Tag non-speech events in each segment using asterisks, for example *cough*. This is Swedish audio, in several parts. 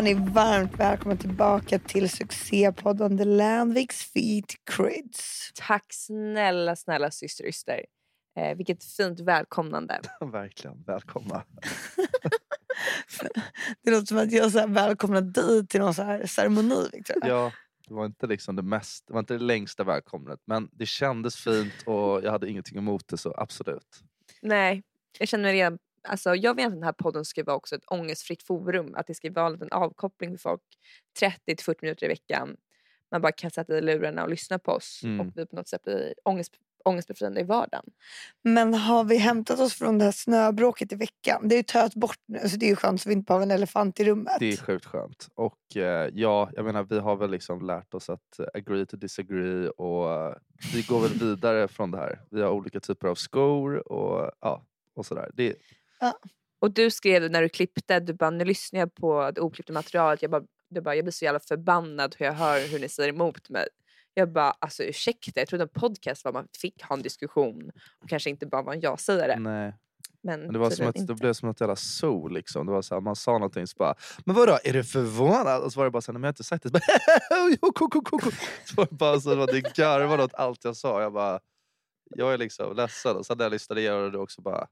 var ni varmt välkomna tillbaka till succépodden The Landviks Feet Crids. Tack snälla, snälla syster Yster. Eh, vilket fint välkomnande. *laughs* Verkligen, välkomna. *laughs* Det låter som att jag så här välkomnar dig till någon så här ceremoni. Victor. Ja, det var inte liksom det mest, det var inte det längsta välkomnet men det kändes fint och jag hade ingenting emot det så absolut. Nej, jag känner mig redan... Alltså, jag vill att den här podden ska vara också ett ångestfritt forum. Att det ska vara en avkoppling för folk 30-40 minuter i veckan. Man bara kan sätta i lurarna och lyssna på oss Mm. och vi på något sätt blir ångest, ångestbefriande i vardagen. Men har vi hämtat oss från det här snöbråket i veckan? Det är ju töat bort nu så det är ju skönt så vi inte har en elefant i rummet. Det är sjukt skönt. Och eh, ja, jag menar vi har väl liksom lärt oss att agree to disagree och eh, vi går väl vidare från det här. Vi har olika typer av skor och ja, och sådär. Det, Och du skrev när du klippte, du bara nu lyssnar jag på det oklippta materialet. Jag, bara, du bara, jag blir så jävla förbannad hur jag hör hur ni säger emot mig. Jag bara, alltså ursäkta, jag trodde en podcast var man fick ha en diskussion och kanske inte bara var en ja-sägare. nej. Men, Men det, var som ett, det blev som ett jävla sol liksom. Det var så här, man sa någonting så bara Men vadå, är du förvånad? Och så var det bara så här, "Nej, men jag har inte sagt det. Så, bara, *laughs* jo, ko, ko, ko, ko." så var det bara så att det garvade åt allt jag sa. Jag bara, jag är liksom ledsen. Och så hade jag lyssnat igenom och det också bara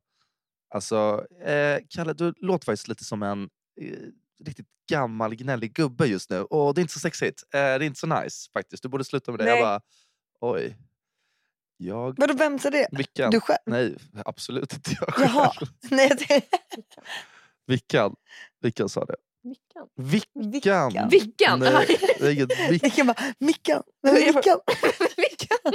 Alltså, eh, Kalle du låter faktiskt lite som en eh, riktigt gammal gnällig gubbe just nu. Och det är inte så sexigt. Eh, det är inte så nice faktiskt. Du borde sluta med det. Nej. Jag bara, oj. Jag? Vadå vem sa det? Vilken? Du själv? Nej, absolut inte jag Jaha. själv. *laughs* Nej, jag tänkte- Vilken? Vilken sa det? Mickan. Vickan! Vickan. Vickan! Nej, *laughs* det är inget Vic- Vilken bara, Mickan, Mickan? Vickan.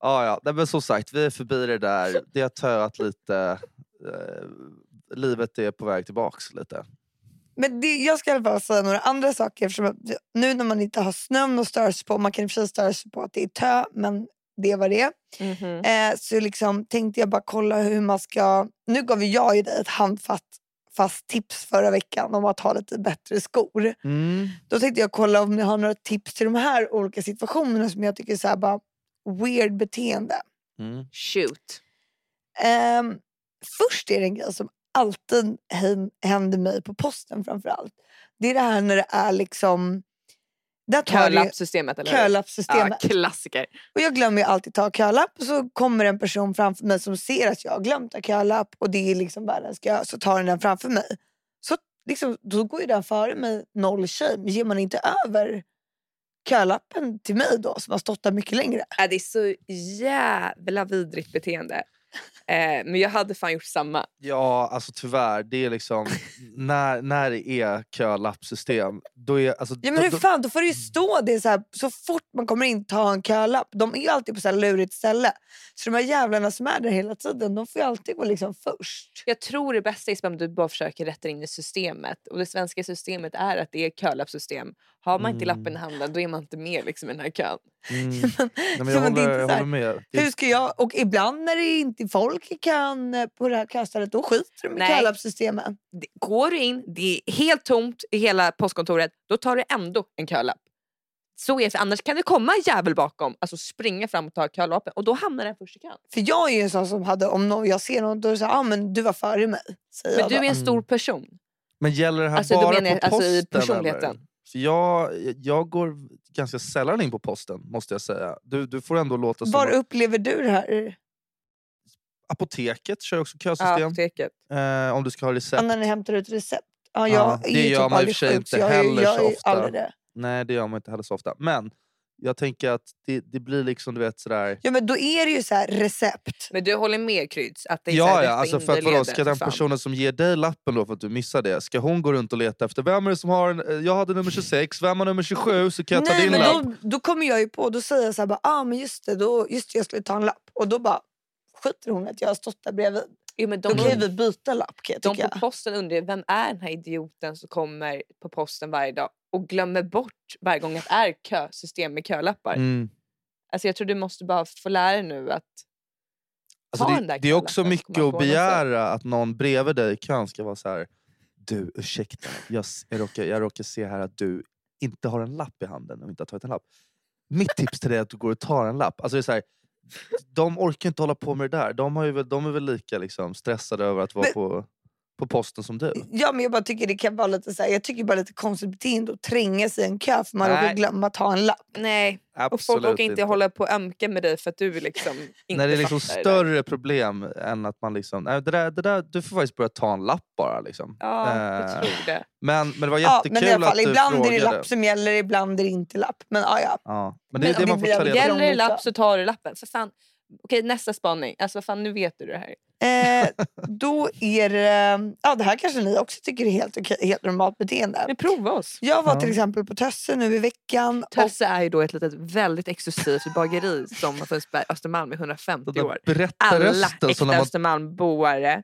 ah, *laughs* ja. Nej, men som sagt, vi är förbi det där. Det har töat lite. Eh, livet är på väg tillbaks lite. Men det, jag ska i alla fall säga några andra saker. Eftersom att nu när man inte har snön att störa sig på, man kan i och för sig störa sig på att det är tö, men det var det. Mhm. Eh, så liksom tänkte jag bara kolla hur man ska... Nu gav jag ju dig ett handfast fast tips förra veckan om att ha lite bättre skor. Mm. Då tänkte jag kolla om ni har några tips till de här olika situationerna som jag tycker är så här bara weird beteende. Mm. Shoot. Ehm, först är det en grej som alltid hän- händer mig på posten framförallt. Det är det här när det är liksom... Kölappsystemet eller kölappsystemet. Ja, klassiker. Och jag glömmer alltid ta kölapp och så kommer en person framför mig som ser att jag har glömt ta kölapp och det är liksom världens kö så tar den den framför mig. Så liksom, då går ju den före mig noll shame. Ger man inte över kölappen till mig då som har stått där mycket längre? Äh, det är så jävla vidrigt beteende. Eh, men jag hade fan gjort samma. Ja, alltså tyvärr. Det är liksom, *laughs* när, när det är kölappsystem, då är... Alltså, Ja men hur då, fan, då får det ju stå det så här, så fort man kommer in ta en kölapp. De är alltid på så här lurigt ställe. Så de här jävlarna som är där hela tiden, de får ju alltid gå liksom först. Jag tror det bästa är om du bara försöker rätta in i systemet. Och det svenska systemet är att det är kölappsystem. Har man inte Mm. lappen i handen då är man inte med liksom, i den här kön. Mm. *laughs* Nej, men Ja, jag håller, jag med. Hur ska jag, och ibland när det inte är folk i kön eh, på det här köstället, då skiter de i kölappsystemet. Går du in, det är helt tomt i hela postkontoret, då tar du ändå en kölapp. Så är det, annars kan det komma en jävel bakom, alltså springa fram och ta kölappen och då hamnar den först i kön. För jag är ju en sån som hade, om någon, jag ser någon, då är det så här, ah, men du var före mig. Säger Men jag du är en stor person. Men gäller det här Alltså, bara jag, på alltså, i posten? personligheten. Eller? För jag, jag går ganska sällan in på posten, måste jag säga. Du, du får ändå låta som... Var upplever du det här? Apoteket kör också Ja, kösystem. apoteket. eh, om du ska ha recept. Ja, när ni hämtar ut recept? Ja, Ja, jag det är ju gör typ man i och för sig inte heller så ofta. det. Nej, det gör man inte heller så ofta. Men jag tänker att det, det blir liksom du vet sådär... Ja men då är det ju så här recept. Men du håller med Kryds? Att det är så här, Ja, ja alltså för att vadå, ska den personen som ger dig lappen då för att du missar det, ska hon gå runt och leta efter vem är det som har en, eh, jag hade nummer 26, vem har nummer 27 så kan jag ta Nej din men lapp. då, då kommer jag ju på, då säger jag så här, bara, ah, men just det, då, just det, jag skulle ta en lapp. Och då bara skiter hon att jag har stått där bredvid. Jo, men Då de, kan ju vi byta lapp kan jag de på posten undrar vem är den här idioten som kommer på posten varje dag och glömmer bort varje gång att det är kösystem med kölappar. Mm. Alltså jag tror du måste bara få lära dig nu att Alltså ta det, den där det är också mycket att begära att någon bredvid dig i kön ska vara så här. Du, ursäkta, jag, jag, råkar, jag råkar se här att du inte har en lapp i handen och inte har tagit en lapp. Mitt tips till dig är att du går och tar en lapp. Alltså det är så här, de orkar inte hålla på med det där. De, har ju väl, de är väl lika liksom, stressade över att vara Men- på, på posten som du. Ja men jag bara tycker det kan vara lite så här, jag tycker bara lite konstigt beteende att tränga sig i en kö för man Nej. råkar glömma ta en lapp. Nej, och Absolut folk orkar inte hålla på och ömka med dig för att du liksom *laughs* inte När det är liksom fattar det större problem än att man liksom... Nej, det där, det där, du får faktiskt börja ta en lapp bara. Liksom. Ja, jag Eh, tror det. men, men det var Ja, jättekul men i alla fall, att du ibland är frågade. det lapp som gäller, ibland är det inte lapp. Men ja, ja. Ja. Men Men det är om det det man får ta reda på. Gäller det lapp så tar du lappen. För fan. Okej, nästa spaning. Alltså vad fan, nu vet du det här. Eh, då är det, ja det här kanske ni också tycker är helt, okej, helt normalt beteende. Men prova oss. Jag var till exempel på Tösse nu i veckan. Och, Tösse är ju då ett litet väldigt exklusivt bageri som har funnits på Östermalm i Den 150 där år. Alla äkta man Östermalmboare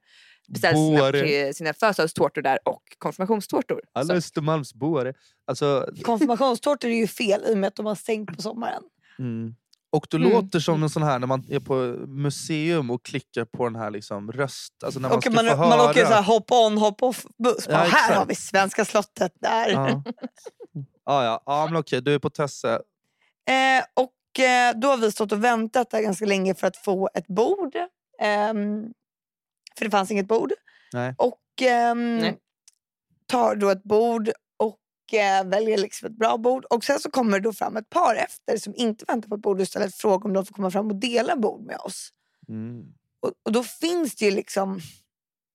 beställer sina, sina födelsedagstårtor där och konfirmationstårtor. Alla Östermalmsboare. Alltså, konfirmationstårtor är ju fel i och med att de har stängt på sommaren. mm. Och du Mm. låter som en sån här när man är på museum och klickar på den här liksom röst... Alltså när man Och ska man, få man höra. åker så här hop on hop off buss. Ja, här exakt. har vi svenska slottet. Där. Ja. *laughs* ja, ja. ja men okej, du är på Tösse. Eh, och eh, då har vi stått och väntat där ganska länge för att få ett bord. Ehm, för det fanns inget bord. Nej. Och ehm, Nej. tar då ett bord eh, väljer liksom ett bra bord. Och sen så kommer det då fram ett par efter som inte väntar på ett bord och ställer fråga om de får komma fram och dela bord med oss. Mm. Och, och då finns det ju liksom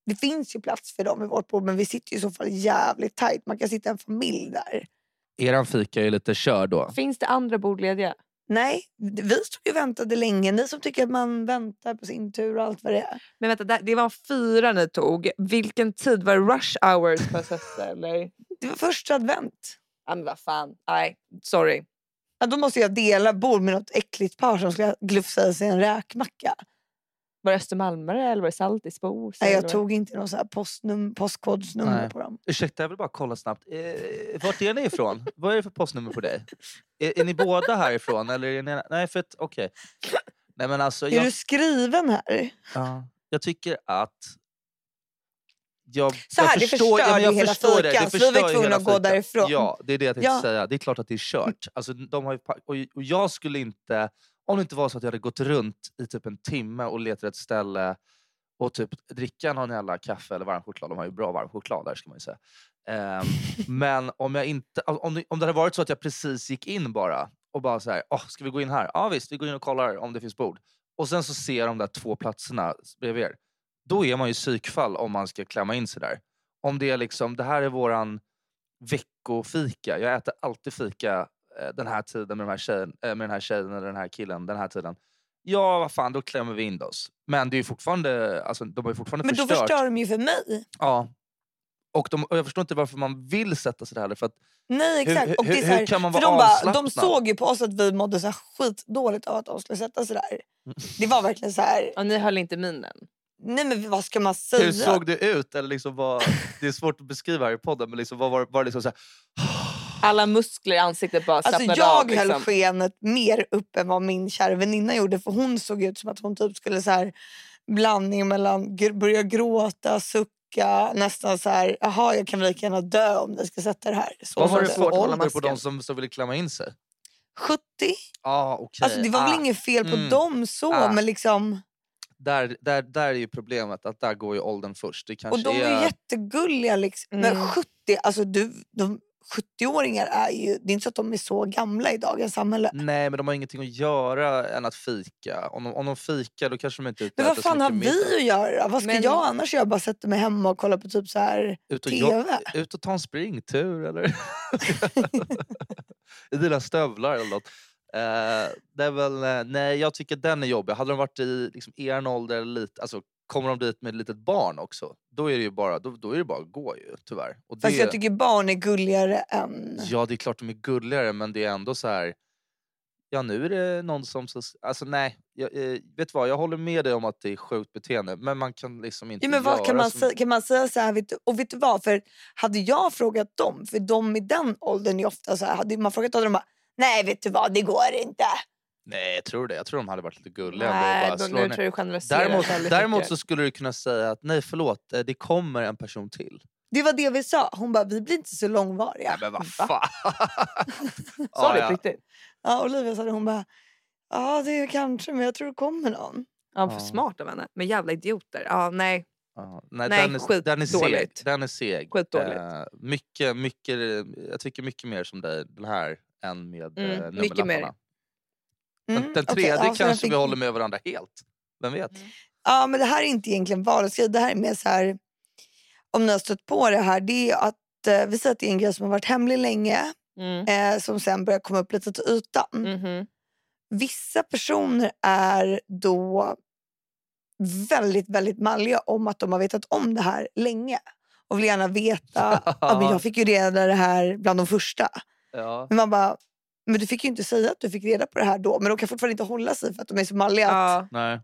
det finns ju plats för dem vid vårt bord men vi sitter ju i så fall jävligt tajt. Man kan sitta en familj där. Eran fika är lite körd då. Finns det andra bord lediga? Nej, vi stod ju och väntade länge. Ni som tycker att man väntar på sin tur och allt vad det är. Men vänta, det var fyra ni tog. Vilken tid? Var det rush hours på *laughs* eller? Det var första advent. Ja men vad fan. Nej, sorry. Ja, då måste jag dela bord med något äckligt par som ska glufsa i sig en räkmacka. Var det Östermalmare eller var det Saltisbor? Nej, jag tog inte någon så här postnum, postkodsnummer Nej. på dem. Ursäkta, jag vill bara kolla snabbt. Eh, vart är ni ifrån? Vad är det för postnummer på dig? Är, är ni båda härifrån? Eller är ni, nej, för att, okej. Nej men alltså, Är jag, du skriven här? ja, jag tycker att... Jag, Så här, jag det förstår, ja, förstör men ju jag hela förstår det, det så vi var förstör tvungna att gå därifrån. Ja, det är det jag tänkte Ja. säga. Det är klart att det är kört. Alltså, de har ju, och jag skulle inte... Om det inte var så att jag hade gått runt i typ en timme och letat ett ställe och typ dricka någon jävla kaffe eller varm choklad. De har ju bra varm choklad där ska man ju säga. Ehm, *laughs* men om, jag inte, om, det, om det hade varit så att jag precis gick in bara och bara så här, oh, ska vi gå in här? Ja visst, vi går in och kollar om det finns bord. Och sen så ser de där två platserna bredvid er. Då är man ju psykfall om man ska klämma in sig där. Om det är liksom, det här är våran veckofika. Jag äter alltid fika den här tiden med, de här tjejen, eh, med den här tjejen eller den här killen den här tiden. Ja, vad fan, då klämmer vi in oss. Men det är ju fortfarande, alltså, de har ju fortfarande Men då förstört. förstör de ju för mig. Ja. Och, de, och jag förstår inte varför man vill sätta sig där heller. För att, Nej exakt. hur- och det är här, hur kan man för vara de, bara, de avslappnad? såg ju på oss att vi mådde så här skitdåligt av att de skulle sätta sig där. Det var verkligen så här. Ja, ni höll inte minen. Nej men vad ska man säga? hur såg det ut? Eller liksom vad, det är svårt att beskriva här i podden. Men liksom, vad var, var det liksom så här, Alla muskler i ansiktet bara Alltså slappnade jag av. Liksom. höll skenet mer upp än vad min kära väninna gjorde för hon såg ut som att hon typ skulle så här blandning mellan gr- börja gråta, sucka, nästan så här jaha jag kan lika gärna dö om ni ska sätta det här. Så vad var det för ålder på de som, som ville klämma in sig? 70? Ah, okay. Alltså det var väl inget fel på Mm. dem så Ah. men liksom där, där, där är ju problemet att där går ju åldern först. Det och kanske de är är... ju jättegulliga liksom. Men Mm. 70, alltså du, de 70-åringar är ju, det är inte så att de är så gamla i dagens samhälle. Nej men de har ingenting att göra än att fika. Om de, om de fikar då kanske de inte är ute Men vad fan har vi middag. att göra? Vad ska Men- jag annars göra? Bara sätta mig hemma och kolla på typ så här Ut och, TV? jo- ut och ta en springtur eller? *laughs* I dina stövlar eller något. Eh, det är väl, eh, nej jag tycker den är jobbig. Hade de varit i liksom, er ålder eller lite, alltså, kommer de dit med ett litet barn också, då är det ju bara, då, då är det bara att gå ju tyvärr. Och det, Fast jag tycker barn är gulligare än... Ja det är klart de är gulligare men det är ändå så här. Ja nu är det någon som, så, alltså nej, jag, eh, vet vad jag håller med dig om att det är sjukt beteende men man kan liksom inte Ja, men vad kan, man som, säga, kan man säga så här, vet och vet du vad? För hade jag frågat dem, för de i den åldern är ofta så här, hade man frågat dem de bara nej vet du vad det går inte. Nej jag tror det, jag tror de hade varit lite gulliga Nej, bara nu tror jag du generaliserar Däremot, däremot så skulle du kunna säga att nej förlåt, eh, det kommer en person till. Det var det vi sa. Hon bara vi blir inte så långvariga. Nej men vad Va? fan. *laughs* Sa Ja, du ja. riktigt? Ja, Olivia sa det, hon bara ja det är kanske men jag tror det kommer någon. Ja, Ja. för smart av henne. Men jävla idioter. Ja, nej. Ja, nej, Nej, den, är, den är seg. Den är seg. Eh, mycket, mycket, jag tycker mycket mer som dig, den här, än med Mm, mm, mycket mer. Mm, Den, den tredje den kanske fick- vi håller med varandra helt. Vem vet? Ja, men det här är inte egentligen vardagsgrej. Det här är mer så här, om ni har stött på det här, det är att eh, vi säger att det är en grej som har varit hemlig länge, Mm. eh, som sen börjar komma upp lite till ytan. Mhm. Vissa personer är då väldigt, väldigt malliga om att de har vetat om det här länge och vill gärna veta. *laughs* ja, men jag fick ju reda det här bland de första. Ja. Men man bara, men du fick ju inte säga att du fick reda på det här då. Men de kan fortfarande inte hålla sig för att de är så malliga. Ja. Nej.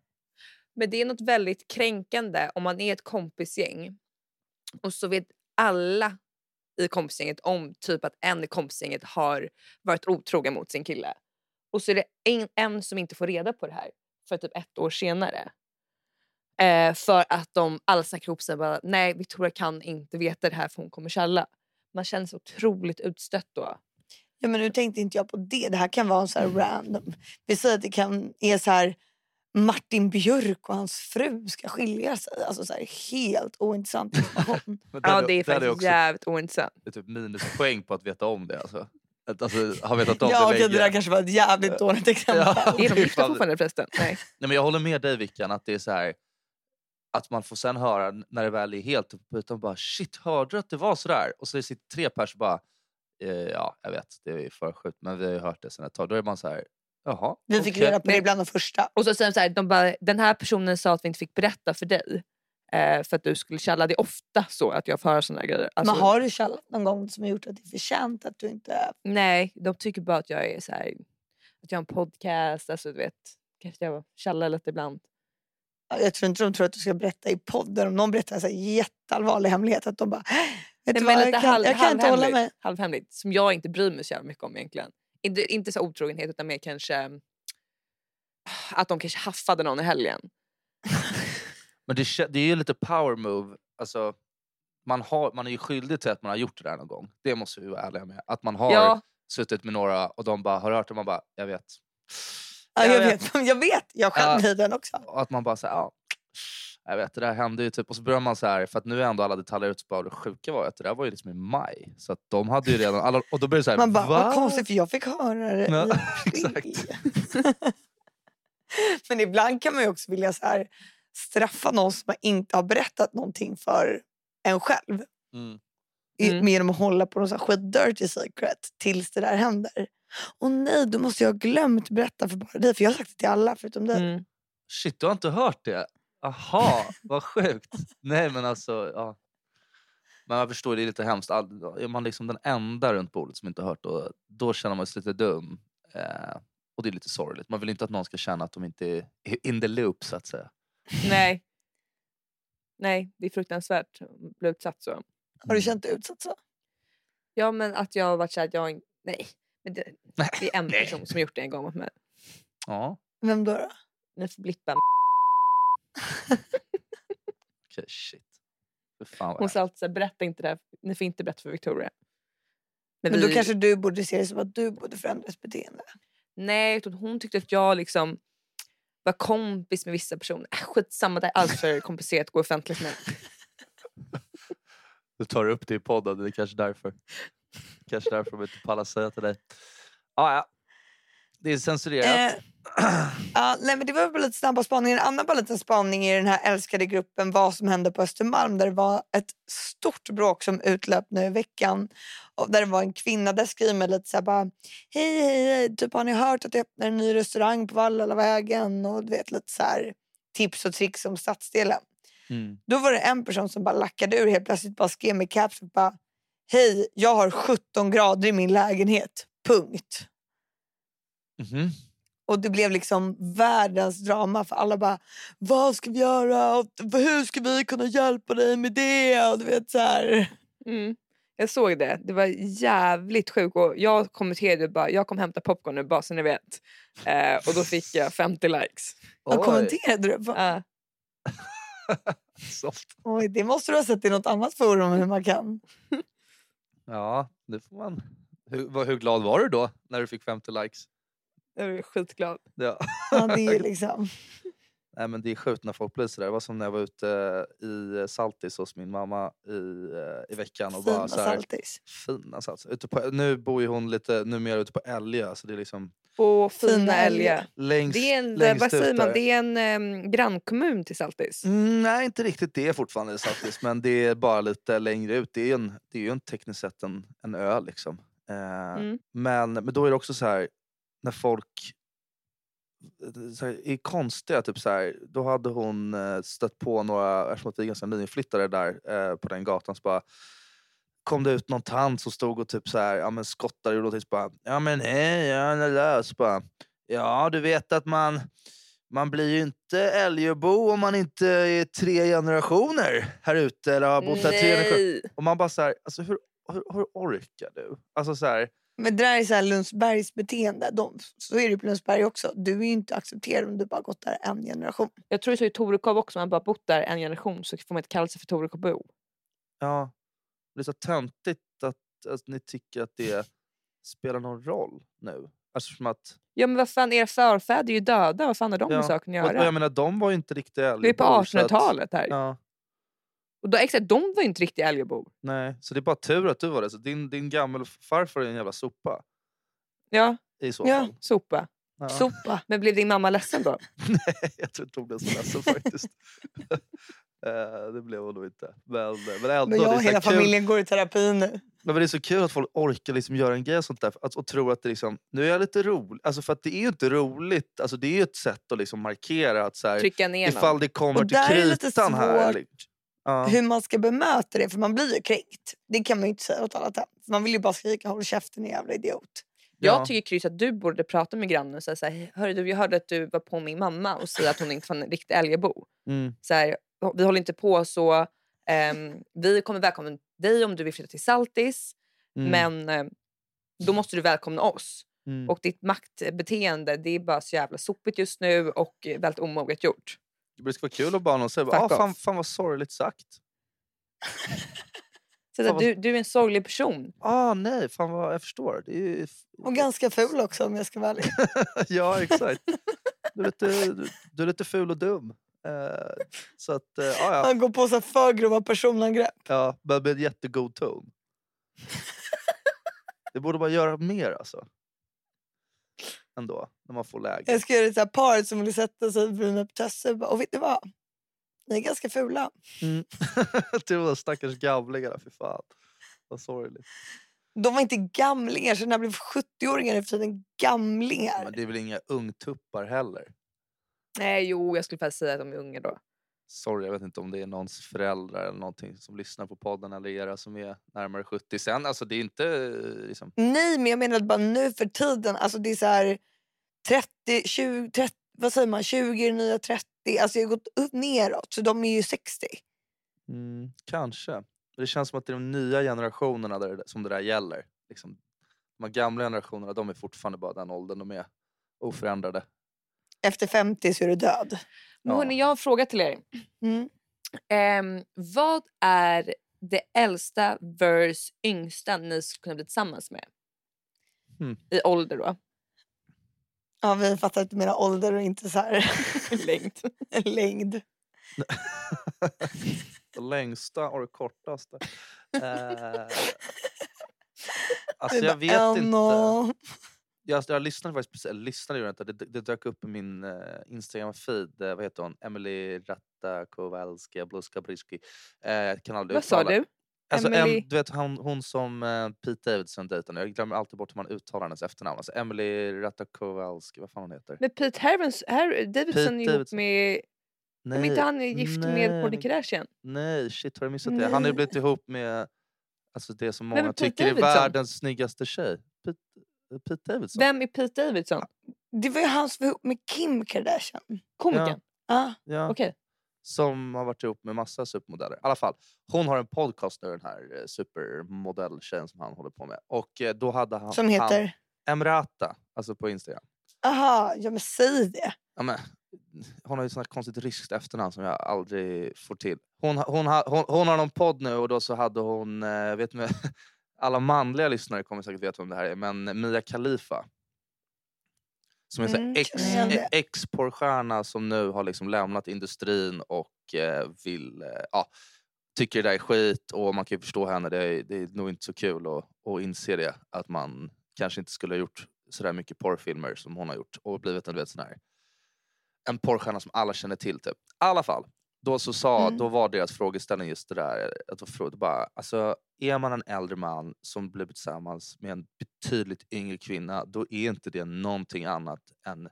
Men det är något väldigt kränkande om man är ett kompisgäng och så vet alla i kompisgänget om typ att en i kompisgänget har varit otrogen mot sin kille. Och så är det en, en som inte får reda på det här för typ ett år senare. Eh, för att de alla snackar ihop sig och bara nej Victoria kan inte veta det här för hon kommer källa. Man känner sig otroligt utstött då. Ja, men nu tänkte inte jag på det. Det här kan vara en så här Mm. random. Vi säger att det kan är så här Martin Björk och hans fru ska skilja sig. Alltså så här, helt ointressant information. *laughs* Ja det är faktiskt också jävligt ointressant. det är typ minuspoäng på att veta om det. Alltså. Att, alltså, ha vetat om ja, det okej, länge. det där kanske var ett jävligt dåligt exempel. Ja. Är de *laughs* gifta fan. fortfarande förresten? Nej. Nej, men jag håller med dig Vickan att det är så här att man får sen höra när det väl är helt uppe utan bara shit hörde du att det var så där? Och så sitter tre pers bara ja jag vet det är för sjukt men vi har ju hört det sen ett tag. Då är man så här jaha. Vi fick okej." reda på det bland de första. Och så säger de så här, de bara, den här personen sa att vi inte fick berätta för dig. Eh, för att du skulle källa. Det är ofta så att jag får höra såna här grejer. Alltså, Men har du källat någon gång som har gjort att det är förtjänt att du inte... Nej, de tycker bara att jag är så här, att jag har en podcast. Alltså du vet, kanske jag källar lite ibland. Jag tror inte de tror att du ska berätta i podden. Om någon berättar en jätteallvarlig hemlighet att de bara... Du Nej, men lite jag kan, halv- jag kan inte hålla mig. Halvhemligt. Som jag inte bryr mig så jävla mycket om egentligen. Inte, inte så otrogenhet utan mer kanske att de kanske haffade någon i helgen. *laughs* Men det, det är ju lite power move. Alltså, man, har, man är ju skyldig till att man har gjort det där någon gång. Det måste vi vara ärliga med. Att man har Ja, suttit med några och de bara har hört det man bara jag vet. Ja, Jag jag, vet. vet. *laughs* jag vet, jag själv Ja. blir den också. Och att man bara säger ja. Jag vet, det där hände ju typ. Och så börjar man så här, för att nu är ändå alla detaljer ute. så bara, Det sjuka var ju att det där var ju liksom i maj. Så att de hade ju redan, alla, och då blir det så här, Man bara, va? vad konstigt för jag fick höra det Ja, april. *laughs* exakt. *laughs* Men ibland kan man ju också vilja så här, straffa någon som inte har berättat någonting för en själv. Mm. Mm. Genom att hålla på någon sån här skit dirty secret tills det där händer. Och nej, då måste jag ha glömt berätta för bara dig. För jag har sagt det till alla förutom dig. mm. Shit, du har inte hört det? Aha, vad sjukt. Nej men alltså, ja. Men jag förstår, det är lite hemskt. All- Är man liksom den enda runt bordet som inte har hört då, då känner man sig lite dum. Eh, och det är lite sorgligt. Man vill inte att någon ska känna att de inte är in the loop så att säga. Nej. Nej, det är fruktansvärt att bli utsatt så. Har du känt dig utsatt så? Ja men att jag har varit såhär att jag Nej. Men det, det är en person som har gjort det en gång mot mig. Ja, Vem då? då? Ni får *laughs* okej shit. Fan Hon sa alltid såhär, berätta inte det här. Ni får inte berätta för Victoria. Men, Men då vi- kanske du borde se det som att du borde förändra ditt beteende. Nej, hon tyckte att jag liksom var kompis med vissa personer. Äh, skitsamma, det är allt för komplicerat att gå offentligt med. *laughs* Du tar upp det i podden, det är kanske därför. Kanske därför de inte pallar säga till dig. Ah, ja. Det är censurerat. Eh, ja, nej, men det var bara lite snabba spaningar. En annan bara liten spaning i den här älskade gruppen Vad som hände på Östermalm där det var ett stort bråk som utlöp nu i veckan. Och där det var en kvinna där skriver med lite så här bara Hej hej hej, typ har ni hört att det öppnar en ny restaurang på Vallalavägen? Och du vet lite så här tips och tricks om stadsdelen. Mm. Då var det en person som bara lackade ur helt plötsligt bara skrev med caps och bara Hej, jag har 17 grader i min lägenhet. Punkt. Mhm. Och det blev liksom världens drama för alla bara Vad ska vi göra? Och hur ska vi kunna hjälpa dig med det? Och du vet så här. Mm. Jag såg det. Det var jävligt sjukt. Och jag kommenterade bara, jag kommer hämta popcorn nu bara så ni vet. Eh, och då fick jag 50 likes. Vad kommenterade du? soft. *laughs* Oj, det måste du ha sett i något annat forum hur man kan. Ja, det får man. Hur, hur glad var du då när du fick 50 likes? Jag var skitglad. Ja. Ja, det är ju *laughs* liksom. Nej, men det är sjukt när folk blir sådär. Det var som när jag var ute i eh, Saltis hos min mamma i, eh, i veckan. Och bara Fina så här, saltis. fina Saltis. Ute på, nu bor ju hon lite numera ute på Älgö. Så det är liksom Och Fina Älgö. Längst, Det är en, längst vad säger ut man, där. det är en em, grannkommun till Saltis. Mm, nej, inte riktigt det fortfarande i Saltis. men det är bara lite längre ut. Det är ju en, det är ju en tekniskt sett en, en ö liksom. Eh, Mm. men, men då är det också så här när folk här, är konstiga. Typ så här, då hade hon eh, stött på några, eftersom vi är ganska nyinflyttade där eh, på den gatan, så bara kom det ut någon tant som stod och typ så här, ja, men skottade och då typ bara ja men hej, ja, la, la." Så bara ja du vet att man man blir ju inte Älgöbo om man inte är tre generationer här ute eller har bott här tre generationer. Och man bara så här, alltså hur, hur, hur orkar du? Alltså så här, Men det där är så här Lundsbergs beteende. De, så är det ju på Lundsberg också. Du är ju inte accepterad om du bara gått där en generation. Jag tror det är så i Torekov också, om man bara bott där en generation så får man inte kalla sig för Torekovbo. ja, det är så töntigt att, att ni tycker att det spelar någon roll nu. Alltså som att, Ja men vad fan, era förfäder är ju döda, vad fan har de med Ja, saken att och, och göra? jag menar de var ju inte riktiga Det är på Älgöbor, så att- 1800-talet här. Ja, Och då, exakt, de var ju inte riktiga Älgöbor. nej, så det är bara tur att du var det. Så din, din gammelfarfar är en jävla sopa Ja, i så Ja. fall. sopa. Ja. Sopa. *laughs* Men blev din mamma ledsen då? *laughs* Nej, jag tror inte hon blev så ledsen faktiskt. *laughs* Eh, det blev hon nog inte. Men, men ändå, Men jag och hela kul, familjen går i terapi nu. men det är så kul att folk orkar liksom göra en grej sånt där att, och tror att det liksom, nu är jag lite rolig. Alltså för att det är ju inte roligt. Alltså det är ju ett sätt att liksom markera att så här, Trycka ner någon. ifall det kommer Och till kritan här. svårt. Ja. Hur man ska bemöta det, för man blir ju kränkt. Det kan man ju inte säga åt alla. Man vill ju bara skrika håll käften jävla idiot. Jag Ja. tycker Kryss att du borde prata med grannen och säga Hörru, du, jag hörde att du var på min mamma och säga att hon inte var en riktig Älgöbo. Mm. Så här, vi håller inte på så. ehm, vi kommer välkomna dig om du vill flytta till Saltis. Mm. Men eh, då måste du välkomna oss. Mm. Och ditt maktbeteende det är bara så jävla sopigt just nu och väldigt omoget gjort. Det skulle vara kul att bara någon säger ah, fan, off." fan vad sorgligt sagt. *laughs* Så Fan du, du är en sorglig person. Ah, nej, fan vad jag förstår. Det ju... Och ganska ful också om jag ska vara ärlig. *laughs* ja, exakt. *laughs* Du är lite, du, du är lite ful och dum. Eh, så att, eh, ja, ja. Han går på så för grova personangrepp. ja, men med en jättegod ton. Det borde man göra mer alltså. Ändå, när man får läge. Jag ska göra här paret som vill sätta sig bredvid mig på Tösse. och vet du vad? Ni är ganska fula. Mm. *laughs* Till de stackars gamlingarna, för fan. Vad sorgligt. De var inte gamlingar, så när blev 70-åringar är för tiden gamlingar. Men det är väl inga ungtuppar heller. Nej, jo, jag skulle faktiskt säga att de är unga då. Sorry, jag vet inte om det är någons föräldrar eller någonting som lyssnar på podden eller era som är närmare 70. Sen, alltså det är inte eh, liksom... Nej, men jag menar bara nu för tiden. Alltså det är så här 30, 20, 30, vad säger man, 20 nya 30. Alltså jag har gått upp neråt, så de är ju 60. Mm, kanske. Det känns som att det är de nya generationerna där, som det där gäller. Liksom, de gamla generationerna de är fortfarande bara den åldern. De är oförändrade. Efter 50 så är du död. Men Ja. hörni, jag har en fråga till er. Mm. Ehm, vad är det äldsta vers yngsta ni skulle kunna bli tillsammans med? Hmm. I ålder då. Ja, vi fattar inte mera ålder och inte så här *laughs* Längd. *laughs* längd. Det *laughs* längsta och det kortaste. Eh, alltså jag vet "En inte. Och-" Jag, jag lyssnade faktiskt eller lyssnade inte, det, det dök upp i min uh, Instagram-feed, eh, vad heter hon? Emily Ratakowalska Bluskabryski. Uh, jag kan aldrig Vad sa uttala. du? Alltså, Emily- em, du vet hon, hon som uh, Pete Davidson dejtade, jag glömmer alltid bort hur man uttalar hennes efternamn. Alltså Emily Ratakowalski, vad fan hon heter? Men Pete Harvins, Har- Davidson är ihop med... Men inte han är gift med Kourtney nej, Kardashian? nej, shit har jag missat det? Han har ju Nej. blivit ihop med alltså det som är många Pete tycker är Davidson? världens snyggaste tjej. Pete, Pete Davidson. Vem är Pete Davidson? Det var ju han som var ihop med Kim Kardashian. Komikern? Ah, Ja. Okej. som har varit ihop med massa supermodeller. I alla fall, hon har en podcast nu den här eh, supermodelltjejen som han håller på med. Och eh, då hade han... som heter? Han, Emrata, alltså på Instagram. Aha, ja men säg det. Ja, men, *laughs* hon har ju sånt konstigt ryskt efternamn som jag aldrig får till. Hon, hon, hon, hon har någon podd nu och då så hade hon, eh, vet ni, *laughs* alla manliga lyssnare kommer säkert veta vem det här är, men Mia Khalifa. Som är Mm, ex, ex-porrstjärna som nu har liksom lämnat industrin och eh, vill, eh, ja, tycker det där är skit och man kan ju förstå henne. Det är, det är nog inte så kul att, att inse det. Att man kanske inte skulle ha gjort sådär mycket porrfilmer som hon har gjort och blivit en, du vet, sån här, en porrstjärna som alla känner till. Typ. I alla fall, då, så sa, Mm. då var deras frågeställning just det där. Att de frågade bara, alltså, är man en äldre man som blir tillsammans med en betydligt yngre kvinna, då är inte det någonting annat än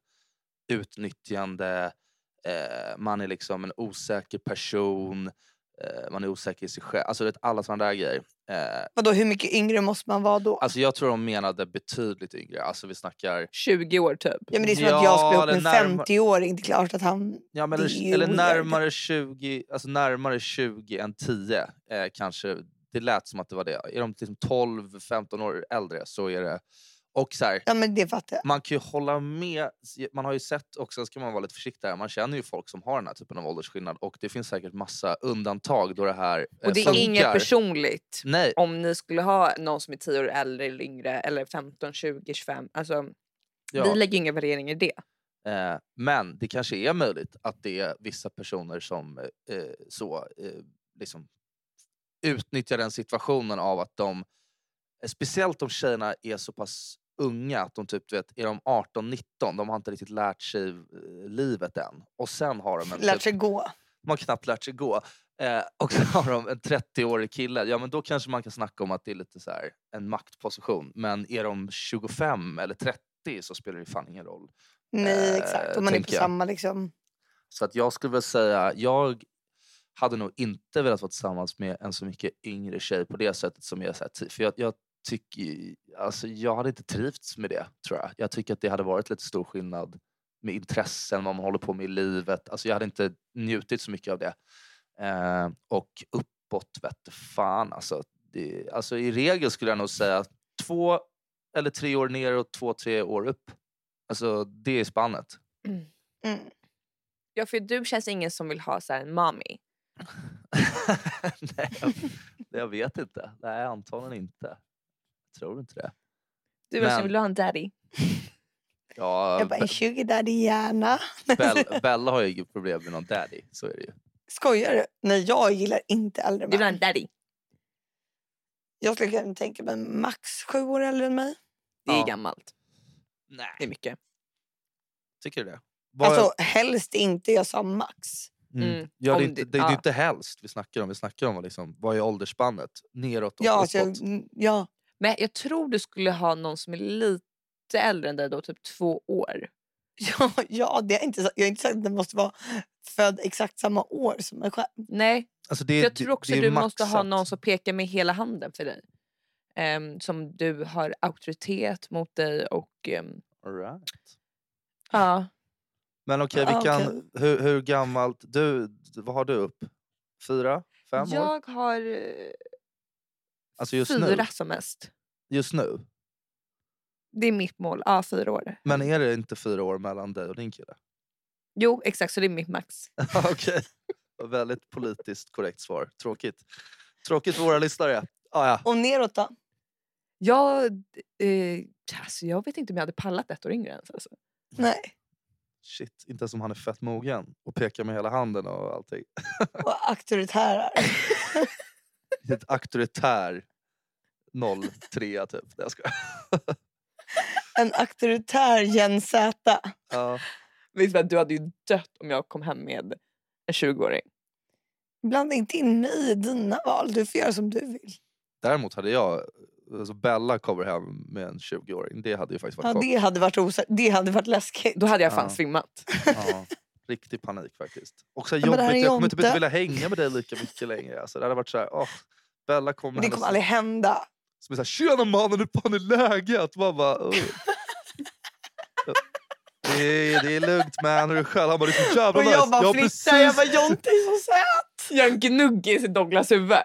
utnyttjande. Eh, man är liksom en osäker person. Eh, man är osäker i sig själv. Alltså det, alla sådana där grejer. Eh, Vadå, hur mycket yngre måste man vara då? alltså jag tror de menade betydligt yngre. Alltså vi snackar 20 år typ. ja, men det är som ja, att jag skulle ihop med en närmare- 50-åring. Det är klart att han... Ja, men Det eller, eller närmare 20, alltså närmare 20 än 10 eh, kanske. Det lät som att det var det. Är de liksom 12-15 år äldre så är det... Och så här, Ja men det fattar jag. man kan ju hålla med. Man har ju sett också, ska man vara lite försiktig här, man känner ju folk som har den här typen av åldersskillnad och det finns säkert massa undantag då det här eh, Och det är funkar. inget personligt. Nej, Om ni skulle ha någon som är 10 år äldre eller yngre eller 15, 20, 25. Alltså, ja. Vi lägger inga värderingar i det. Eh, men det kanske är möjligt att det är vissa personer som eh, så eh, liksom utnyttjar den situationen av att de, speciellt om tjejerna är så pass unga att de typ, vet, är de 18-19, de har inte riktigt lärt sig eh, livet än. Och sen har de en Lärt typ, sig gå. de har knappt lärt sig gå. Eh, och så har de en 30-årig kille, ja men då kanske man kan snacka om att det är lite så här en maktposition. Men är de 25 eller 30 så spelar det fan ingen roll. Nej Eh, exakt. Om man är på jag. samma liksom... Så att jag skulle väl säga, jag hade nog inte velat vara tillsammans med en så mycket yngre tjej på det sättet som jag sett. För jag, jag tycker, alltså jag hade inte trivts med det tror jag. Jag tycker att det hade varit lite stor skillnad med intressen, vad man håller på med i livet. Alltså jag hade inte njutit så mycket av det. Eh, och uppåt vette fan alltså. Det, alltså. I regel skulle jag nog säga två eller tre år ner och två, tre år upp. Alltså det är spannet. Mm. Ja, för du känns ingen som vill ha så här en mommy. *laughs* Nej, jag, jag vet inte. Nej, antagligen inte. Tror inte det. Du men... Men- som vill ha en daddy. *laughs* Ja, Jag bara, en sugar daddy gärna. Bell, *laughs* Bella har ju inget problem med någon daddy. Så är det ju. Skojar du? Nej jag gillar inte äldre Du vill ha en män. daddy. Jag skulle kunna tänka mig max sju år äldre än mig. Det är Ja. gammalt. Det är Nej. mycket. Tycker du det? Vad- Alltså helst inte, jag sa max. mm. mm, Ja, det, är inte, det- det, är inte helst vi snackar om. Vi snackar om vad liksom, vad är åldersspannet? Neråt och Ja, uppåt. alltså, jag, ja. Men jag tror du skulle ha någon som är lite äldre än dig då, typ två år. *laughs* Ja, ja det är inte, så- jag har inte sagt att den måste vara född exakt samma år som mig själv. Nej, Alltså, det, jag det- tror också det är du måste ha maxat. någon som pekar med hela handen för dig. Ehm, som du har auktoritet mot dig och ehm, All right. ja. Men okej, vi kan, okej. hur, hur gammalt... Du, vad har du upp? Fyra? Fem år? Jag har eh, Alltså just fyra nu? som mest. Just nu? Det är mitt mål. Ja, fyra år. Men är det inte fyra år mellan dig och din kille? Jo, exakt. Så det är mitt max. *laughs* Okej. Väldigt politiskt korrekt svar. Tråkigt. Tråkigt för våra lyssnare. Ah, ja. Och neråt då? Jag, eh, alltså, jag vet inte om jag hade pallat ett år yngre ens. Alltså. Nej. Shit, inte ens om han är fett mogen och pekar med hela handen och allting. Och auktoritära. *laughs* *laughs* Ett auktoritär 03 typ. Nej, jag skojar. *laughs* En auktoritär Jens Z. Ja. Du hade ju dött om jag kom hem med en 20-åring. Blanda inte in mig i dina val. Du får göra som du vill. Däremot hade jag, alltså Bella kommer hem med en 20-åring. Det hade ju faktiskt varit Ja, det hade varit osä- Det hade varit läskigt. Då hade jag fan Ja. svimmat. Ja, riktig panik faktiskt. Och så här här jobbigt, jag kommer typ inte vilja hänga med dig lika mycket längre. Alltså, det hade varit så här, åh, Bella kommer det kommer aldrig hända. Som är såhär, tjena mannen hur fan är läget? Man bara, "Åh." *laughs* det, är, det är lugnt man, hur är det själv? Han bara, det är så jävla Och nice. jag bara fnissar. Jag bara Jonte är så söt. Jag har en gnuggis i Douglas huvud.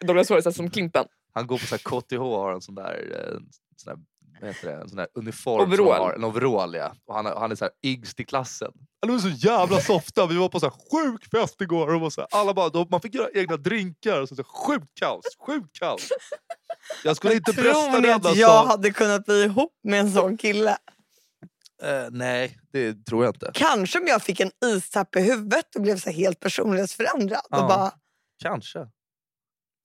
Douglas hår, så här som Klimpen. Han går på så här KTH och har en sån där, eh, sån där vad heter det, en sån där uniform. som Overall. han Har, en overall ja. Och han, han är så här yngst i klassen. Han är så jävla softa. Vi var på så här sjuk fest igår. Och var så här, alla bara, då, man fick göra egna drinkar. Och så, så här, sjukt kaos, sjukt kaos. Jag skulle inte brösta Tror ni att jag hade kunnat bli ihop med en sån kille? Eh, nej, det tror jag inte. Kanske om jag fick en istapp i huvudet och blev så helt personlighetsförändrad. Ja. Och bara Kanske.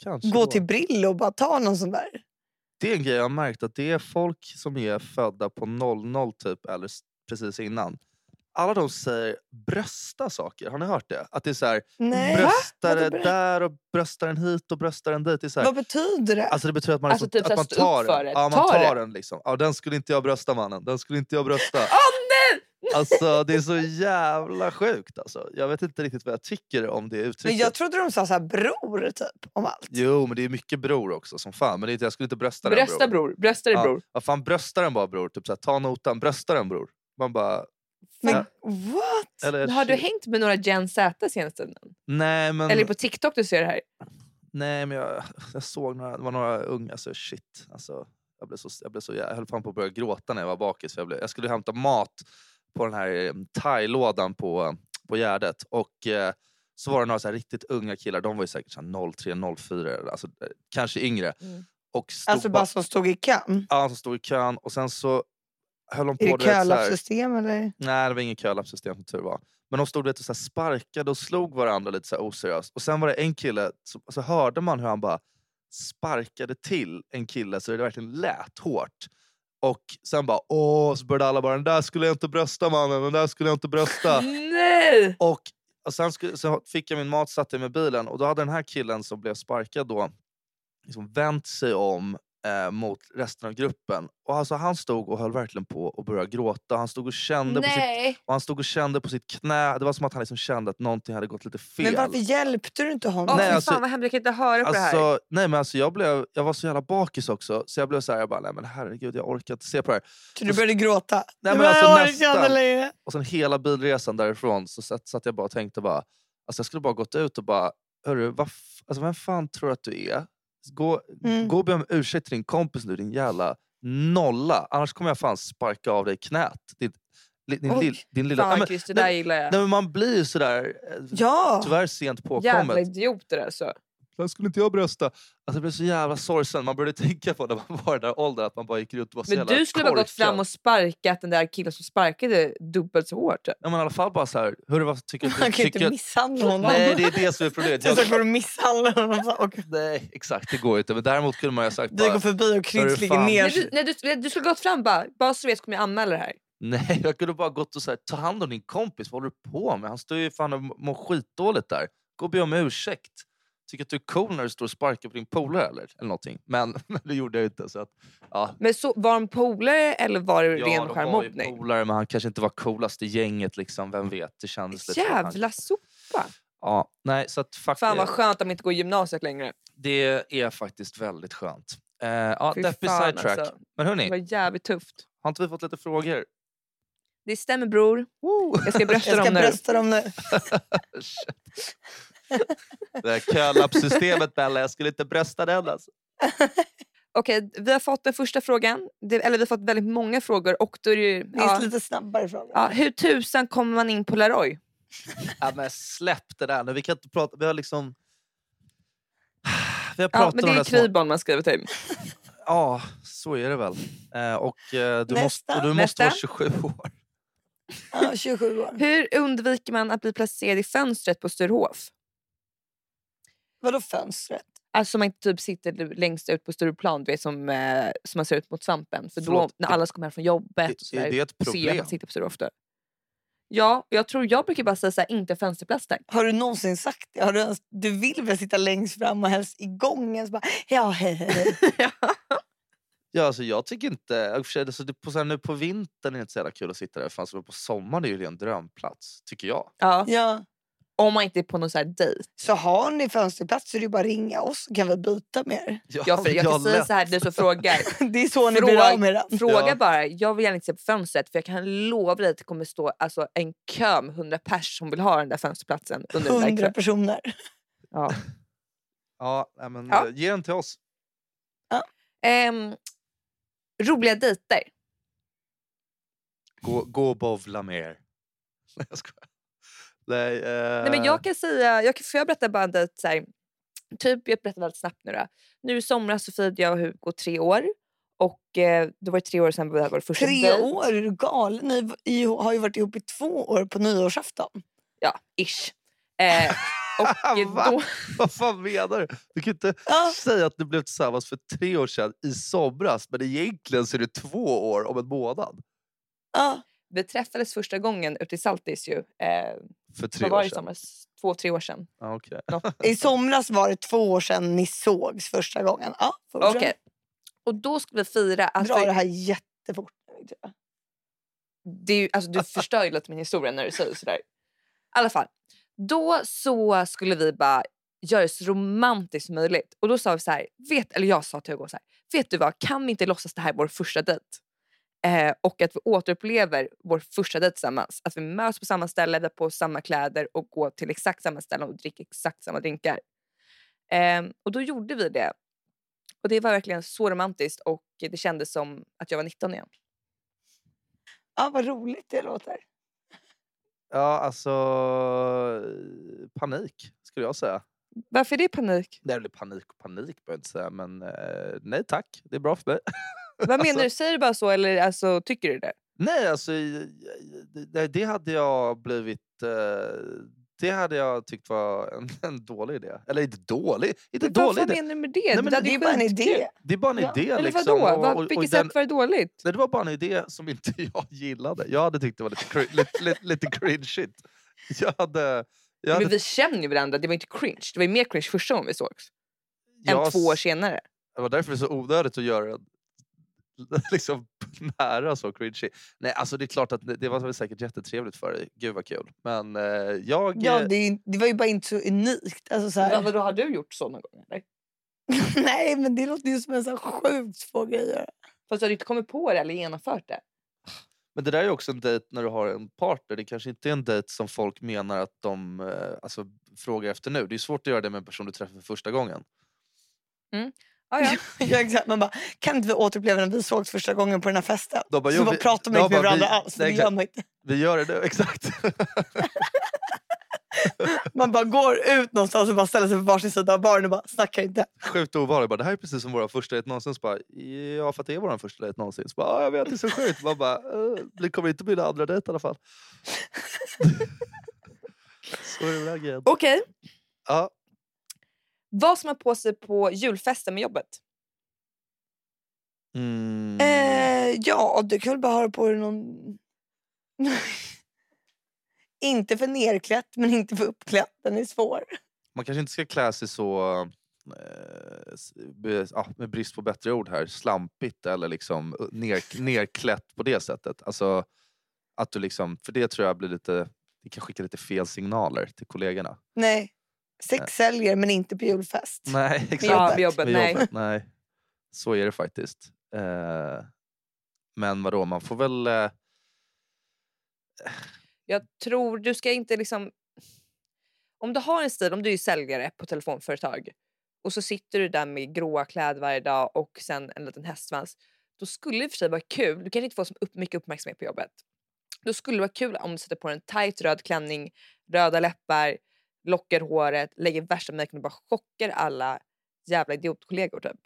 Kanske gå då. till Brillo och bara ta någon sån där. Det är en grej jag har märkt att det är folk som är födda på 00 typ eller precis innan. Alla de säger brösta saker. Har ni hört det? Att det är så här, Nej. bröstare där och bröstaren hit och bröstaren dit. Det, är så här, Vad betyder det? Alltså det betyder att man, Alltså liksom, typ så att man tar den. Ja, man Ta tar det. den liksom. Ja, den skulle inte jag brösta mannen. Den skulle inte jag brösta. Nej! *laughs* Alltså det är så jävla sjukt alltså. Jag vet inte riktigt vad jag tycker om det Men uttrycket. jag trodde de sa så här bror typ om allt. Jo men det är mycket bror också som fan. Men det är inte, jag skulle inte brösta den Brösta bror, brösta dig Ja, bror. vad fan brösta den bara bror. Typ såhär, ta notan, brösta den bror. Man bara... Men Ja. what? Eller, Har du hängt med några Gen Z senaste tiden? Nej men, Eller på TikTok du ser det här? nej, men jag, jag såg några, det var några unga, alltså shit. Alltså, jag, blev så, jag, blev så, jag höll fan på att börja gråta när jag var bakis. För jag, blev, jag skulle hämta mat på den här eh, thai-lådan på, på Gärdet. Och eh, så var det några så här riktigt unga killar, de var ju säkert så här 03, 04, alltså, eh, kanske yngre. Mm. Och stod Alltså bara, bara som stod i kön? ja, som stod i kön och sen så höll de på... Är det kölappsystem eller? Nej, det var ingen kölappsystem som tur var. Men de stod vet, och så här sparkade och slog varandra lite så här oseriöst. Och sen var det en kille, så, så hörde man hur han bara sparkade till en kille så det verkligen lät hårt. Och sen bara åh, så började alla bara den där skulle jag inte brösta mannen, den där skulle jag inte brösta. *laughs* Nej! och, och sen skulle, så fick jag min mat, satte mig med bilen och då hade den här killen som blev sparkad då liksom vänt sig om eh, mot resten av gruppen. Och alltså, han stod och höll verkligen på att börja gråta. Han stod och kände på sitt och han stod och kände på sitt knä. Det var som att han liksom kände att någonting hade gått lite fel. Men varför hjälpte du inte honom? Åh Nej, alltså- fan vad hemskt, jag kan inte höra på det här. Alltså, nej men alltså jag, blev, jag var så jävla bakis också. Så jag blev så här, jag bara, nej men herregud jag orkar inte se på det här. Så du började gråta? Nej, men alltså nästan. Och sen hela bilresan därifrån så satt, satt jag bara och tänkte bara, alltså jag skulle bara gått ut och bara, hörru, vad alltså, vem fan tror du att du är? Gå, Mm. gå och be om ursäkt till din kompis nu din jävla nolla. Annars kommer jag fan sparka av dig knät. Din, din, Oj, lill- din lilla... Fan Nej, men, Christer, det där gillar jag. nej, men man blir ju sådär, eh, Ja. tyvärr sent påkommet. Jävla idioter alltså. Den skulle inte jag brösta. Alltså, det blev så jävla sorgsen. Man började *laughs* tänka på när man var i den där åldern att man bara gick runt och var så Men jävla du skulle ha gått fram och sparkat den där killen som sparkade dubbelt så hårt. Ja, men i alla fall bara så här. Hörru, vad tycker du? Man kan ju tycker inte jag- misshandla honom. Nej, det är det som är problemet. Är *laughs* så Jag... går du misshandla honom. Och Nej, exakt. Det går ju inte. Men däremot kunde man ju ha sagt bara, går förbi och Kryds ligger fan. Nej, ner. du, nej, du, du skulle gått fram bara, bara så du vet kommer jag anmäla det här. Nej, jag kunde bara gått och här, ta hand om din kompis. Vad håller du på med? Han står ju fan och mår skitdåligt där. Gå och be om ursäkt. Tycker att du är cool när du står och sparkar på din polare eller? eller någonting. Men, *laughs* men det gjorde jag inte. Så att, ja. Men så, var de polare eller var det Ja, ren de var ju skärmhoppning? polare men han kanske inte var coolast i gänget. Liksom. Vem vet? Det kändes lite... Jävla sopa! Ja, nej, så att fuck Fan vad det, skönt att de inte går i gymnasiet längre. det är faktiskt väldigt skönt. Eh, ja, deppig sidetrack. alltså. Men Det hörni, var jävligt tufft. har inte vi fått lite frågor? Det stämmer bror. Woo! Jag ska brösta Jag ska dem nu. brösta dem nu. *laughs* *laughs* det här kölappsystemet Bella, jag skulle inte brösta den alltså. *laughs* Okej, vi har fått den första frågan. Det, eller vi har fått väldigt många frågor. Och då är det ju, Det är ja, lite snabbare fråga. ja, hur tusan kommer man in på Laroy? Ja, men släpp det där nu. Vi kan inte prata, vi har liksom... Vi har Ja, pratat men om det är. Kribon man skriver till. Ja, så är det väl. Eh, och, eh, du, måste, och du måste vara 27 år. Ja, 27 år. Hur undviker man att bli placerad i fönstret på Sturehof? Vadå fönstret? Alltså man inte typ sitter längst ut på Stureplan du vet, som, eh, som man ser ut mot Svampen. För då Förlåt, när det- alla ska komma hem från jobbet och Är sådär, det ett ser jag att problem? man sitter på där. Ja, jag tror jag brukar bara säga såhär, inte fönsterplats där. Har du någonsin sagt det? Har du, ens, du vill väl sitta längst fram och helst i gången? Så bara, ja, hej, hej. hej. *laughs* Ja, alltså, jag tycker inte... i och för sig, Alltså, det, på, så här, nu på vintern är det inte så jävla kul att sitta där. För alltså, på sommaren är det ju en drömplats, tycker jag. ja. ja. Om man inte är på någon så här dejt. Så har ni fönsterplats så är det bara att ringa oss så kan vi byta med er. Ja, för jag kan säga så här, du som frågar. *laughs* Det är så ni Fråga- blir av med den. Fråga Ja. bara, jag vill gärna inte se på fönstret för jag kan lova dig att det kommer stå alltså, en kö med 100 pers som vill ha den där fönsterplatsen. Under den där 100 kvällen. personer. Ja. Ja, men, Ja. eh, Ge den till oss. Ehm, roliga dejter. Gå, gå och bowla mer. *laughs* Nej, jag skojar. Nej, eh, Nej, men jag kan säga, jag kan, får jag berätta bara en dejt så här, typ jag berättar väldigt snabbt nu då. Nu i somras så firade jag och Hugo tre år Och eh, då var det tre år sedan vi hade vår första Tre dejt. år? Är du galen? Ni i- har ju varit ihop i två år på nyårsafton. Ja, ish. Eh, och eh, *laughs* Va? då, Vad fan menar du? Du kan inte Ja. säga att du blev tillsammans för tre år sedan i somras men egentligen så är det två år om en månad. Ja. Vi träffades första gången ute i Saltis ju. Eh, För tre var år sedan. somras? Två, tre år sedan. Ja, okej. *laughs* I somras var det två år sedan ni sågs första gången. Ja, fortsätt. Okej. Och då skulle vi fira... Alltså, Dra det här jättefort. det är ju, alltså, du *laughs* förstör ju lite min historia när du säger sådär. I alla fall. Då så skulle vi bara göra det så romantiskt som möjligt. Och då sa vi så här, vet, eller jag sa till Hugo så här, vet du vad, kan vi inte låtsas det här är vår första dejt? Eh, och att vi återupplever vår första dejt tillsammans. Att vi möts på samma ställe, där på samma kläder och går till exakt samma ställe och dricker exakt samma drinkar. Eh, och då gjorde vi det. Och det var verkligen så romantiskt och det kändes som att jag var 19 igen. Ja, vad roligt det låter. Ja, alltså panik skulle jag säga. Varför är det panik? Det är väl panik och panik behöver jag inte säga men eh, nej tack, det är bra för mig. *laughs* *laughs* Vad menar Alltså- du? Säger du bara så eller alltså, tycker du det? Nej, alltså det, det hade jag blivit... eh, Det hade jag tyckt var en, *laughs* en dålig idé. Eller inte dålig, inte Men dålig vad idé. menar du med det? men hade Det ju är bara en idé. Det är bara en Ja, idé. Eller liksom. vadå? och- och- och vilket sätt var det dåligt? Nej, det var bara en idé som inte *laughs* jag gillade. Jag hade tyckt det var lite, cri- lite, lite, lite cringeigt. Jag hade... Jag Men hade vi känner ju varandra, det var inte cringe. Det var mer cringe första gången vi sågs. jag än två år senare. Det var därför det är så onödigt att göra den *laughs* liksom nära så cringy. Nej, alltså det är klart att det, var väl säkert jättetrevligt för dig. Gud vad kul. Men eh, jag... Ja, det, det var ju bara inte så unikt. Alltså, så här. Vad, då har du gjort så någon gång? Eller? *laughs* Nej, men det låter ju som en så sjukt svår grej att göra. Fast du har inte kommit på det eller genomfört det. Men det där är också en dejt när du har en partner. Det kanske inte är en dejt som folk menar att de eh, alltså, frågar efter nu. Det är svårt att göra det med en person du träffar för första gången. Ah, ja. *laughs* Ja, exakt. Man bara, kan inte vi återuppleva när vi sågs första gången på den här festen? De bara, så vi- pratar man inte med varandra vi- alls. nej, Det gör man inte. Vi gör det nu, *laughs* exakt. *laughs* Man bara går ut någonstans och bara ställer sig på varsin sida av baren och bara snackar inte. Sjukt ovanligt. Bara, Det här är precis som vår första dejt någonsin. Så bara, ja, för att det är vår första dejt någonsin. Så bara, ja, jag vet, det är så sjukt. Man bara, eh, det kommer inte bli en andra dejt i alla fall. så är det. Okej. Ja. Vad ska man på sig på julfesten med jobbet? Mm. Eh, ja, du kan väl bara ha på dig någon... *laughs* inte för nerklätt, men inte för uppklätt. Den är svår. Man kanske inte ska klä sig så, eh, med brist på bättre ord här, slampigt eller liksom uh, ner, nerklätt på det sättet. Alltså, att du liksom, för det tror jag blir lite, det kan skicka lite fel signaler till kollegorna. Nej. Sex säljer, men inte på julfest. Nej, exakt. Ja, jobbet. med jobbet. Med Nej. jobbet, nej. Så är det faktiskt. Eh, men vadå, man får väl... Eh, Jag tror du ska inte liksom... Om du har en stil, om du är säljare på telefonföretag och så sitter du där med gråa kläder varje dag och sen en liten hästsvans. Då skulle det i och för sig vara kul, du kanske inte får så upp- mycket uppmärksamhet på jobbet. Då skulle det vara kul om du sätter på en tight röd klänning, röda läppar, lockar håret, lägger värsta makeupen och bara chockar alla jävla idiotkollegor typ.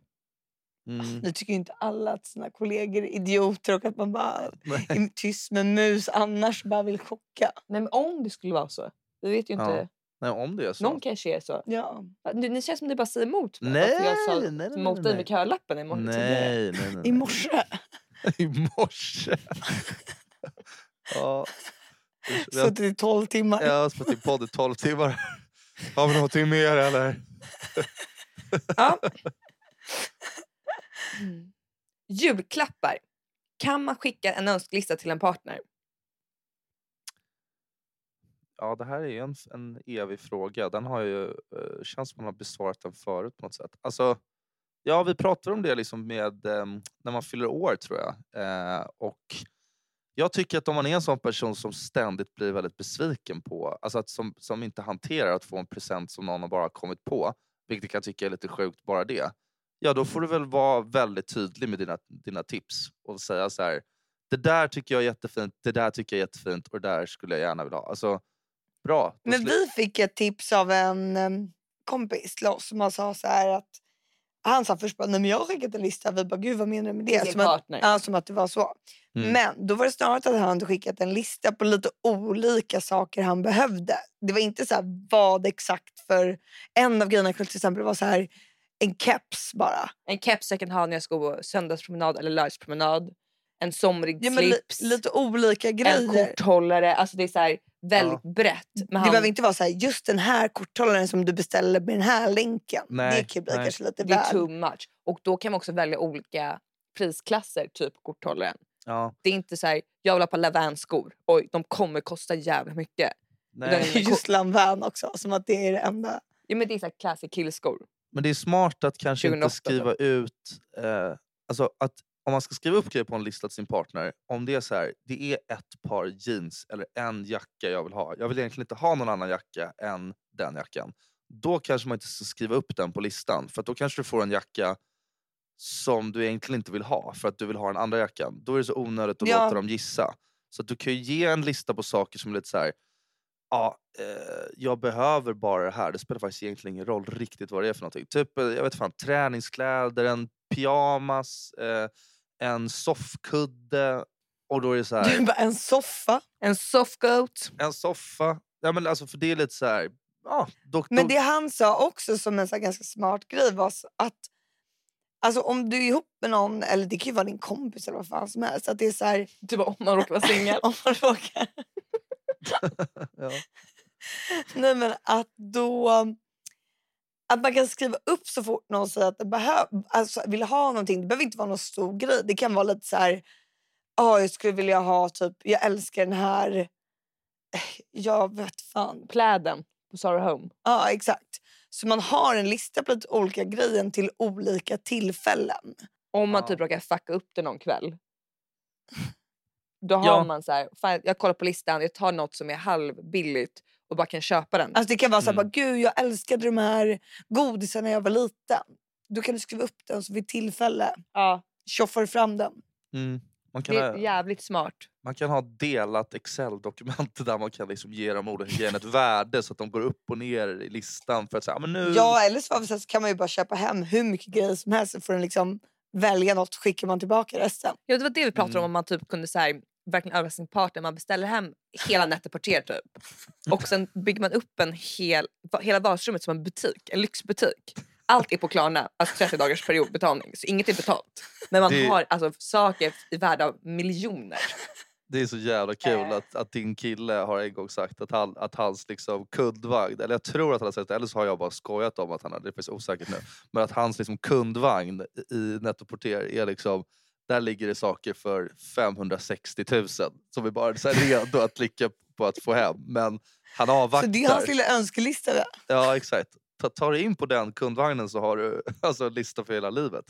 mm, Nu tycker inte alla att sina kollegor är idioter och att man bara är tyst med mus annars bara vill chocka. Nej men om det skulle vara så. Vi vet ju inte. Ja, nej, om det är så. Någon kanske är så. Ja. Ni, ni känns som ni bara säger emot mig. Nej, Varför jag sa nej, nej, nej, dig med kölappen i morse. Nej, nej, nej. I morse. *laughs* I morse. *laughs* ja. Suttit i tolv timmar. jag har spelat in podd i 12 timmar. Har vi någonting mer eller? Ja. Mm. Julklappar. Kan man skicka en önskelista till en partner? Ja, det här är ju en, en evig fråga. Den har ju, uh, känns som man har besvarat den förut på något sätt. Alltså, ja, vi pratar om det liksom med ehm, när man fyller år tror jag. Eh, och jag tycker att om man är en sån person som ständigt blir väldigt besviken på, alltså att som, som inte hanterar att få en present som någon har bara kommit på, vilket jag kan tycka är lite sjukt bara det. Ja, då får du väl vara väldigt tydlig med dina, dina tips och säga så här. Det där tycker jag är jättefint, det där tycker jag är jättefint och det där skulle jag gärna vilja ha. Alltså, bra. Men vi fick ett tips av en kompis till oss som sa så här att han sa först bara, nej men jag har skickat en lista. Vi bara, gud vad menar du med det? Som att, ja, som att det var så. Mm. Men då var det snarare att han hade skickat en lista på lite olika saker han behövde. Det var inte så här vad exakt för... En av grejerna till exempel var så här en keps bara. En keps jag kan ha när jag ska gå söndagspromenad eller lördagspromenad. En somrig Ja, slips. lite olika en grejer. korthållare. Alltså det är så här väldigt brett. Men Det han, behöver inte vara så här, just den här korthållaren som du beställer med den här länken. Nej, det kan bli nej. kanske lite det är väl. too much. Och då kan man också välja olika prisklasser, typ korthållaren. Ja, Det är inte så här, jag vill ha på Lavan-skor. Oj, de kommer kosta jävligt mycket. nej. *laughs* Just Lanvin också, som att det är det enda. Ja, men det är så här classic killskor. Men det är smart att kanske 2008 inte skriva ut... Eh, alltså att om man ska skriva upp grejer på en lista till sin partner. Om det är så här, det är ett par jeans eller en jacka jag vill ha. Jag vill egentligen inte ha någon annan jacka än den jackan. Då kanske man inte ska skriva upp den på listan. För då kanske du får en jacka som du egentligen inte vill ha. För att du vill ha den andra jackan. Då är det så onödigt att Ja. låta dem gissa. Så du kan ju ge en lista på saker som är lite så här. Ja, eh, jag behöver bara det här. Det spelar faktiskt egentligen ingen roll riktigt vad det är för någonting. Typ, eh, jag vet fan, träningskläder, en pyjamas, eh, en soffkudde. Och då är det så här, *laughs* bara, en soffa. En softgoat. en soffa. Ja, men alltså, för det är lite så här, ja, doktor... Men det han sa också som en så här ganska smart grej var så att Alltså om du är ihop med någon, eller det kan ju vara din kompis eller vad fan som helst. Att det är så här, Typ om man råkar vara singel. *laughs* om man råkar *laughs* ja. Nej men att då... Att man kan skriva upp så fort någon säger att behöv, alltså, vill ha någonting. Det behöver inte vara någon stor grej. Det kan vara lite så här... "Ja, jag skulle vilja ha typ... Jag älskar den här... eh, Jag vet fan. Pläden på Sarah Home. Ja, exakt. Så man har en lista på lite olika grejer till olika tillfällen. Om man Ja. typ råkar fucka upp det någon kväll. *laughs* Då har Ja. man så här, fan, jag kollar på listan, jag tar något som är halvbilligt och bara kan köpa den. Alltså det kan vara så här, Mm. bara, gud jag älskade de här godisen när jag var liten. Då kan du skriva upp den så vid tillfälle ja, tjoffar du fram den. Mm. Man, kan det är ha, jävligt smart. man kan ha delat Excel-dokument *laughs* där man kan liksom ge de olika grejerna ett värde så att de går upp och ner i listan. För att säga, "Ja, men nu... Ja, eller så, så kan man ju bara köpa hem hur mycket grejer som helst så får den liksom välja något skickar man tillbaka resten. Ja, det var det vi pratade Mm. om, om man typ kunde så här, verkligen överraska sin partner. Man beställer hem hela Net-a-Porter typ. Och sen bygger man upp en hel, hela vardagsrummet som en butik, en lyxbutik. Allt är på Klarna, alltså 30 dagars periodbetalning, så inget är betalt. Men man Det- har alltså saker i värde av miljoner. Det är så jävla kul Eh. att, att din kille har en gång sagt att, han, att hans liksom kundvagn, eller jag tror att han har sagt det, eller så har jag bara skojat om att han har, det är faktiskt osäkert nu, men att hans liksom kundvagn i Nettoporter är liksom, där ligger det saker för 560 000 som är bara här redo att klicka på att få hem. Men han avvaktar. Så det är hans lilla önskelista. va? Ja exakt. Ta, tar du in på den kundvagnen så har du *laughs* alltså en lista för hela livet.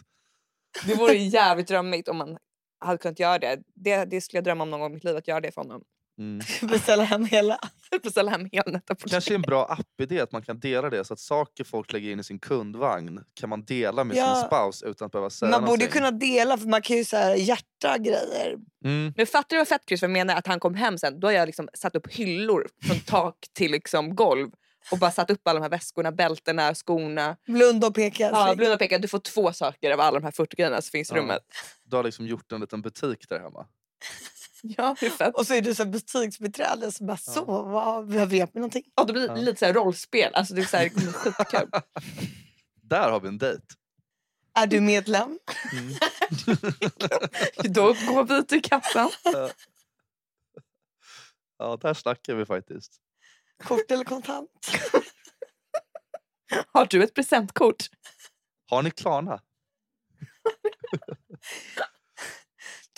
Det vore jävligt drömmigt om man hade kunnat göra det. det. Det skulle jag drömma om någon gång i mitt liv, att göra det för honom. Mm. *laughs* Beställa hem hela. *laughs* Beställa hem hela Net-a-Porter. kanske är en bra appidé att man kan dela det så att saker folk lägger in i sin kundvagn kan man dela med Ja. sin spouse utan att behöva säga Man borde någonting. kunna dela för man kan ju så här hjärta grejer. Mm. Men fattar du vad fett Chris jag menar? Att han kom hem sen, då har jag liksom satt upp hyllor från tak till liksom golv och bara satt upp alla de här väskorna, bältena, skorna. Blunda och peka. Ja, blunda och peka, du får två saker av alla de här 40 grejerna som finns i Ja. rummet. Du har liksom gjort en liten butik där hemma. Ja? Och så är du så butiksbiträde som bara så, vad, behöver du hjälp med någonting? Och då blir det Ja. lite så här rollspel, alltså det är så här, skitkul. *laughs* Där har vi en dejt. Är du medlem? Mm. *laughs* Då går vi till kassan. *laughs* Ja, där snackar vi faktiskt. Kort eller kontant? Har du ett presentkort? Har ni Klarna?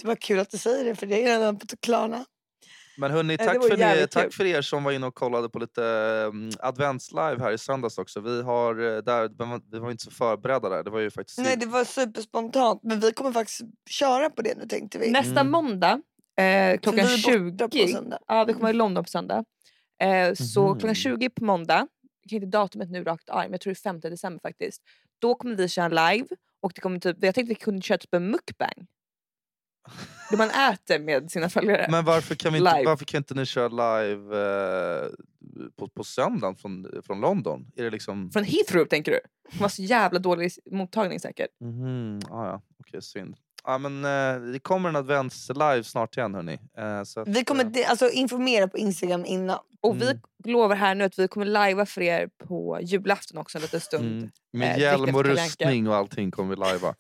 Det var kul att du säger det för det är redan på Klarna. Men hörni, det tack för, kul. tack för er som var inne och kollade på lite um, adventslive här i söndags också. Vi, har, eh, där, vi var- inte så förberedda där. Det var ju faktiskt Nej det var superspontant men vi kommer faktiskt köra på det nu tänkte vi. Nästa Mm. måndag eh, klockan vi är 20. borta på söndag. Ja, vi kommer vara i London på söndag. Eh, så Mhm. klockan 20 på måndag, jag kan inte datumet nu rakt men jag tror det är 5 december faktiskt. Då kommer vi köra live och det kommer typ, jag tänkte vi kunde köra typ en mukbang. Det man äter med sina följare. Men varför kan, vi inte, Live. varför kan inte ni köra live eh, på, på söndagen från, från London? Är det liksom... Från Heathrow tänker du? Det var så jävla dålig mottagning säkert. Mhm, ah, ja, okej synd. Ja, men, eh, det kommer en advents-live snart igen hörni. Eh, så att, Vi kommer eh, de- alltså, informera på Instagram innan. Och Mm. vi lovar här nu att vi kommer lajva för er på julafton också en liten stund. mm, med eh, hjälm och rustning och allting kommer vi lajva.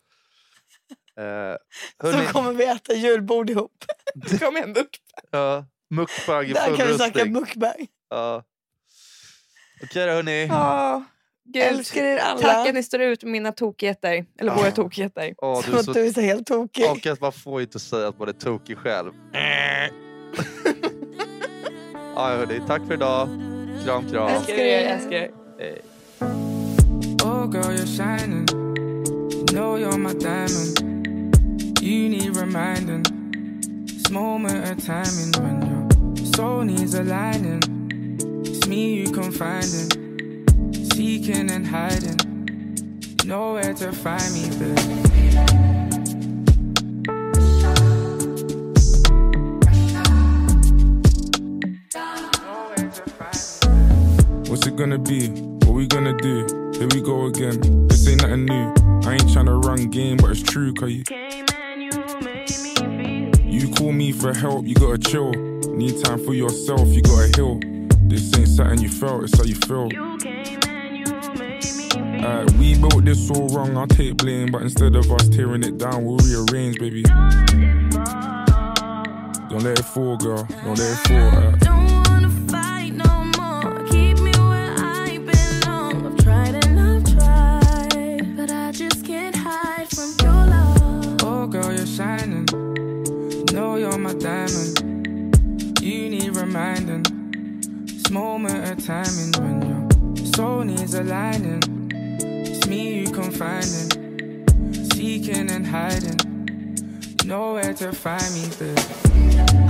Eh, Så hörni, kommer vi äta julbord ihop. *laughs* Kom igen muck. ja, mukbang i Där full kan vi snacka rustning. mukbang. Ja. Okej då hörni. Ja, gud. Älskar er alla. Tack att ni står ut med mina tokigheter. Eller Ja. våra tokigheter. Åh, Så du är att så du är så helt tokig. Och att man får inte säga att man är tokig själv. *laughs* ja, hörni, tack för idag. Kram, kram. Älskar er, älskar er. Hej. Oh, girl, you're shining. You know you're my diamond. You need reminding. This moment of timing when your soul needs aligning. It's me you confiding, seeking and hiding. Nowhere to find me, babe. Know where to find me. What's it gonna be? What we gonna do? Here we go again. This ain't nothing new. I ain't tryna run game, but it's true, cause you. You call me for help, you gotta chill. Need time for yourself, you gotta heal. This ain't something you felt, it's how you feel. Uh, we built this all wrong, I'll take blame, but instead of us tearing it down, we'll rearrange, baby. Don't let it fall, girl. Don't let it fall. Uh, you're my diamond. You need reminding. This moment of timing when your soul needs aligning. It's me you confiding, seeking and hiding. Nowhere to find me, babe.